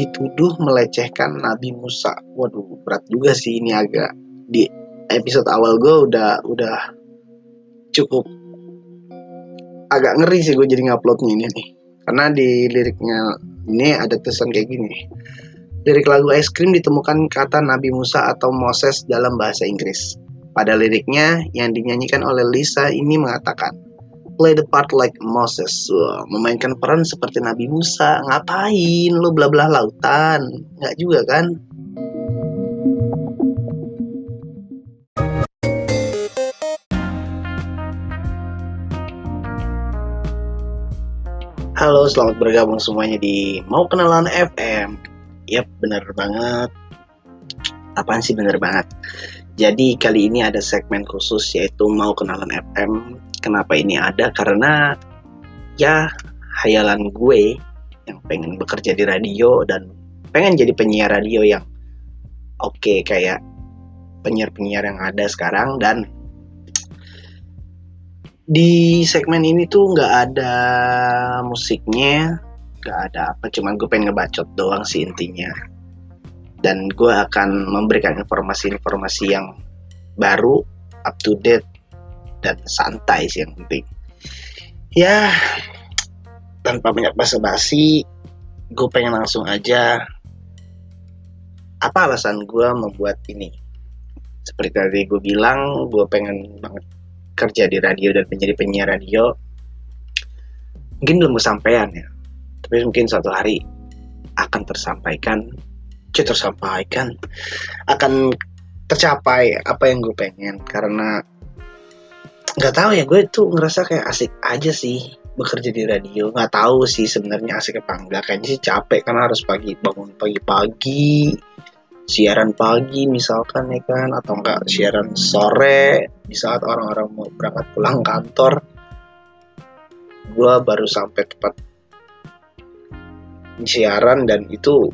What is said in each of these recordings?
dituduh melecehkan Nabi Musa. Waduh, berat juga sih ini agak di episode awal gue udah udah cukup agak ngeri sih gue jadi nguploadnya ini nih. Karena di liriknya ini ada tulisan kayak gini. Lirik lagu Es Krim ditemukan kata Nabi Musa atau Moses dalam bahasa Inggris. Pada liriknya yang dinyanyikan oleh Lisa ini mengatakan, play the part like Moses. Wah, memainkan peran seperti Nabi Musa. Ngapain lu bla bla lautan? Nggak juga kan? Halo, selamat bergabung semuanya di Mau Kenalan FM. Yap, bener banget. Apaan sih bener banget? Jadi kali ini ada segmen khusus yaitu Mau Kenalan FM. Kenapa ini ada? Karena ya hayalan gue yang pengen bekerja di radio dan pengen jadi penyiar radio yang oke okay, kayak penyiar-penyiar yang ada sekarang dan di segmen ini tuh nggak ada musiknya nggak ada apa cuman gue pengen ngebacot doang sih intinya dan gue akan memberikan informasi-informasi yang baru up to date dan santai sih yang penting. Ya tanpa banyak basa-basi gue pengen langsung aja apa alasan gue membuat ini? Seperti tadi gue bilang gue pengen banget kerja di radio dan menjadi penyiar radio. Mungkin belum kesampaian ya tapi mungkin suatu hari akan tersampaikan tersampaikan akan tercapai apa yang gue pengen. Karena nggak tahu ya gue tuh ngerasa kayak asik aja sih bekerja di radio. Nggak tahu sih sebenarnya asik apa enggak. Kayaknya sih capek karena harus pagi bangun pagi-pagi siaran pagi misalkan ya kan atau enggak siaran sore di saat orang-orang mau berangkat pulang kantor. Gue baru sampai tempat siaran dan itu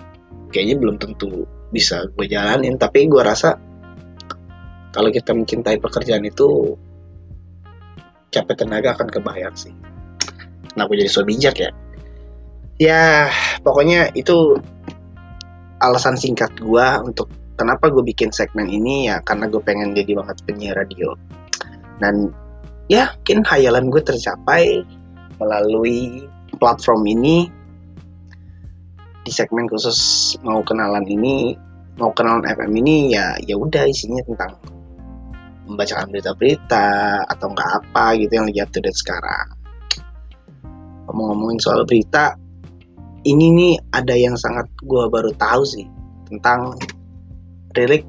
kayaknya belum tentu bisa gue jalanin. Tapi gue rasa kalau kita mencintai pekerjaan itu capek tenaga akan kebayar sih. Kenapa jadi so bijak ya? Ya pokoknya itu alasan singkat gue untuk kenapa gue bikin segmen ini ya karena gue pengen jadi banget penyiar radio. Dan ya mungkin hayalan gue tercapai melalui platform ini. Di segmen khusus mau kenalan ini mau kenalan FM ini ya ya udah isinya tentang membacakan berita-berita atau enggak apa gitu yang lagi up to sekarang ngomong-ngomongin soal berita ini nih ada yang sangat gue baru tahu sih tentang lirik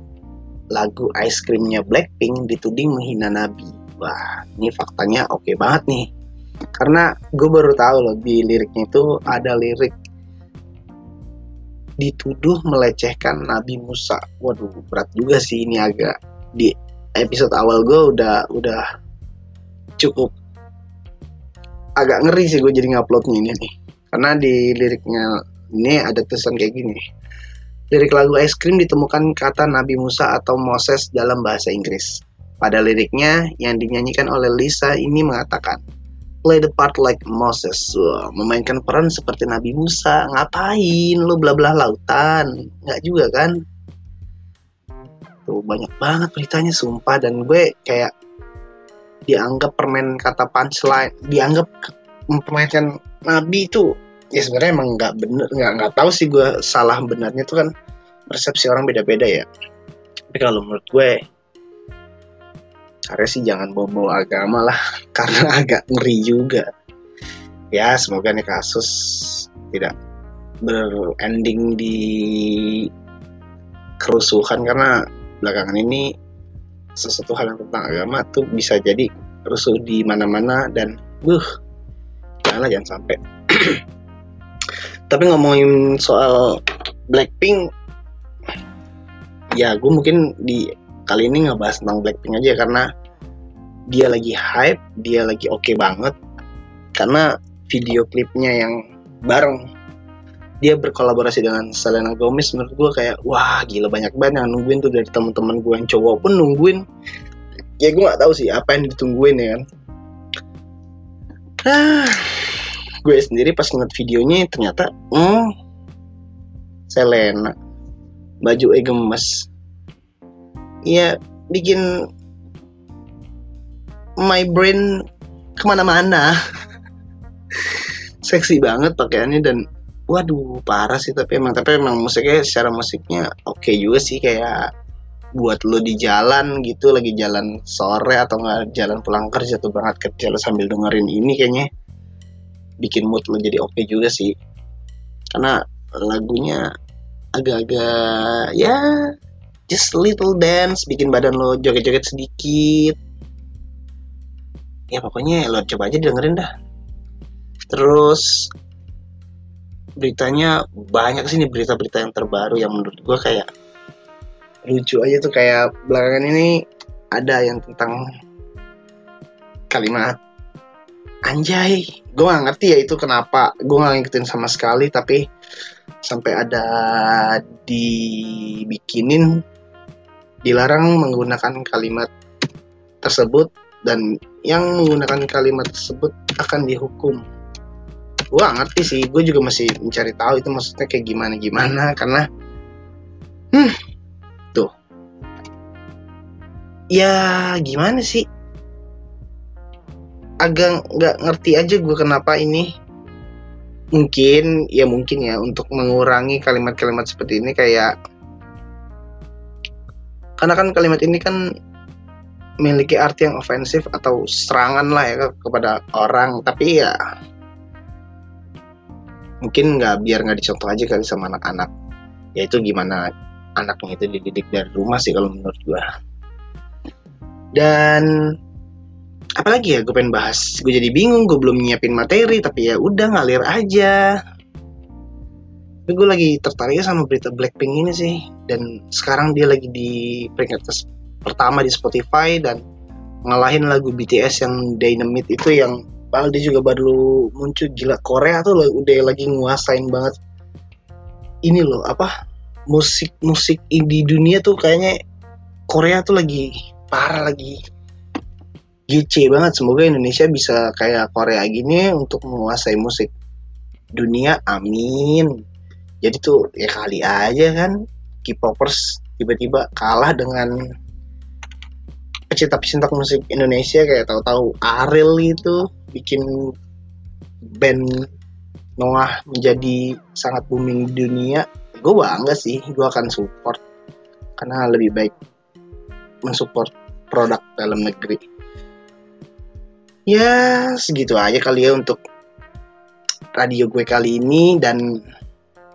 lagu Ice Creamnya Blackpink dituding menghina Nabi. Wah, ini faktanya oke okay banget nih. Karena gue baru tahu loh di liriknya itu ada lirik dituduh melecehkan Nabi Musa. Waduh, berat juga sih ini agak di episode awal gue udah udah cukup agak ngeri sih gue jadi nguploadnya ini nih. Karena di liriknya ini ada tulisan kayak gini. Lirik lagu es krim ditemukan kata Nabi Musa atau Moses dalam bahasa Inggris. Pada liriknya yang dinyanyikan oleh Lisa ini mengatakan play the part like Moses. Wah, memainkan peran seperti Nabi Musa. Ngapain lu bla bla lautan? Nggak juga kan tuh banyak banget beritanya sumpah. Dan gue kayak dianggap permen kata punchline dianggap mempermainkan nabi itu ya sebenarnya emang nggak bener nggak nggak tahu sih gue salah benarnya. Itu kan persepsi orang beda-beda ya. Tapi kalau menurut gue karena sih jangan bawa-bawa agama lah karena agak ngeri juga. Ya semoga nih kasus tidak berending di kerusuhan karena belakangan ini sesuatu hal yang tentang agama tuh bisa jadi rusuh di mana-mana dan buh janganlah jangan sampai. Tapi ngomongin soal Blackpink ya gue mungkin di kali ini ngebahas tentang Blackpink aja karena dia lagi hype dia lagi oke okay banget. Karena video klipnya yang bareng dia berkolaborasi dengan Selena Gomez menurut gue kayak wah gila banyak banget yang nungguin tuh dari teman-teman gue yang cowok pun nungguin. Ya gue nggak tahu sih apa yang ditungguin ya kan. Ah gue sendiri pas ngeliat videonya ternyata hmm, Selena. Baju e gemes. Ya bikin my brain ke mana-mana. Seksi banget pakaiannya dan waduh parah sih tapi emang tapi emang musiknya secara musiknya oke okay juga sih kayak buat lo di jalan gitu lagi jalan sore atau nggak jalan pulang kerja tuh banget kerja lo sambil dengerin ini kayaknya. Bikin mood lo jadi oke okay juga sih. Karena lagunya agak-agak ya just little dance bikin badan lo joget-joget sedikit. Ya pokoknya lo coba aja dengerin dah. Terus beritanya banyak sih nih berita-berita yang terbaru yang menurut gue kayak lucu aja tuh kayak belakangan ini ada yang tentang kalimat anjay gue gak ngerti ya itu kenapa gue gak ngikutin sama sekali tapi sampai ada dibikinin dilarang menggunakan kalimat tersebut dan yang menggunakan kalimat tersebut akan dihukum gue ngerti sih. Gue juga masih mencari tahu itu maksudnya kayak gimana gimana karena hmm tuh. Ya gimana sih? Agak nggak ngerti aja gue kenapa ini. Mungkin ya mungkin ya untuk mengurangi kalimat-kalimat seperti ini kayak karena kan kalimat ini kan memiliki arti yang ofensif atau serangan lah ya kepada orang. Tapi ya mungkin nggak biar nggak dicontoh aja kali sama anak-anak. Yaitu gimana anaknya itu dididik dari rumah sih kalau menurut gue dan apalagi ya gue pengen bahas. Gue jadi bingung gue belum nyiapin materi tapi ya udah ngalir aja. Tapi gue lagi tertarik sama berita Blackpink ini sih. Dan sekarang dia lagi di peringkat pertama di Spotify dan ngalahin lagu BTS yang Dynamite itu yang dia juga baru muncul gila Korea tuh loh, udah lagi nguasain banget. Ini loh apa musik musik di dunia tuh kayaknya Korea tuh lagi parah lagi GC banget. Semoga Indonesia bisa kayak Korea gini untuk menguasai musik dunia amin. Jadi tuh ya kali aja kan K-popers tiba-tiba kalah dengan pecinta-pecinta musik Indonesia kayak tahu-tahu Ariel itu bikin band Noah menjadi sangat booming di dunia. Gue bangga sih gue akan support. Karena lebih baik mensupport produk dalam negeri. Ya segitu aja kali ya untuk radio gue kali ini. Dan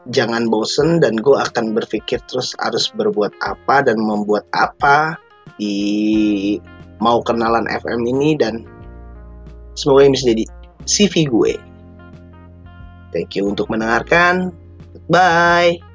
jangan bosen dan gue akan berpikir terus harus berbuat apa dan membuat apa di mau kenalan FM ini dan semoga ini bisa jadi CV gue. Thank you untuk mendengarkan. Bye.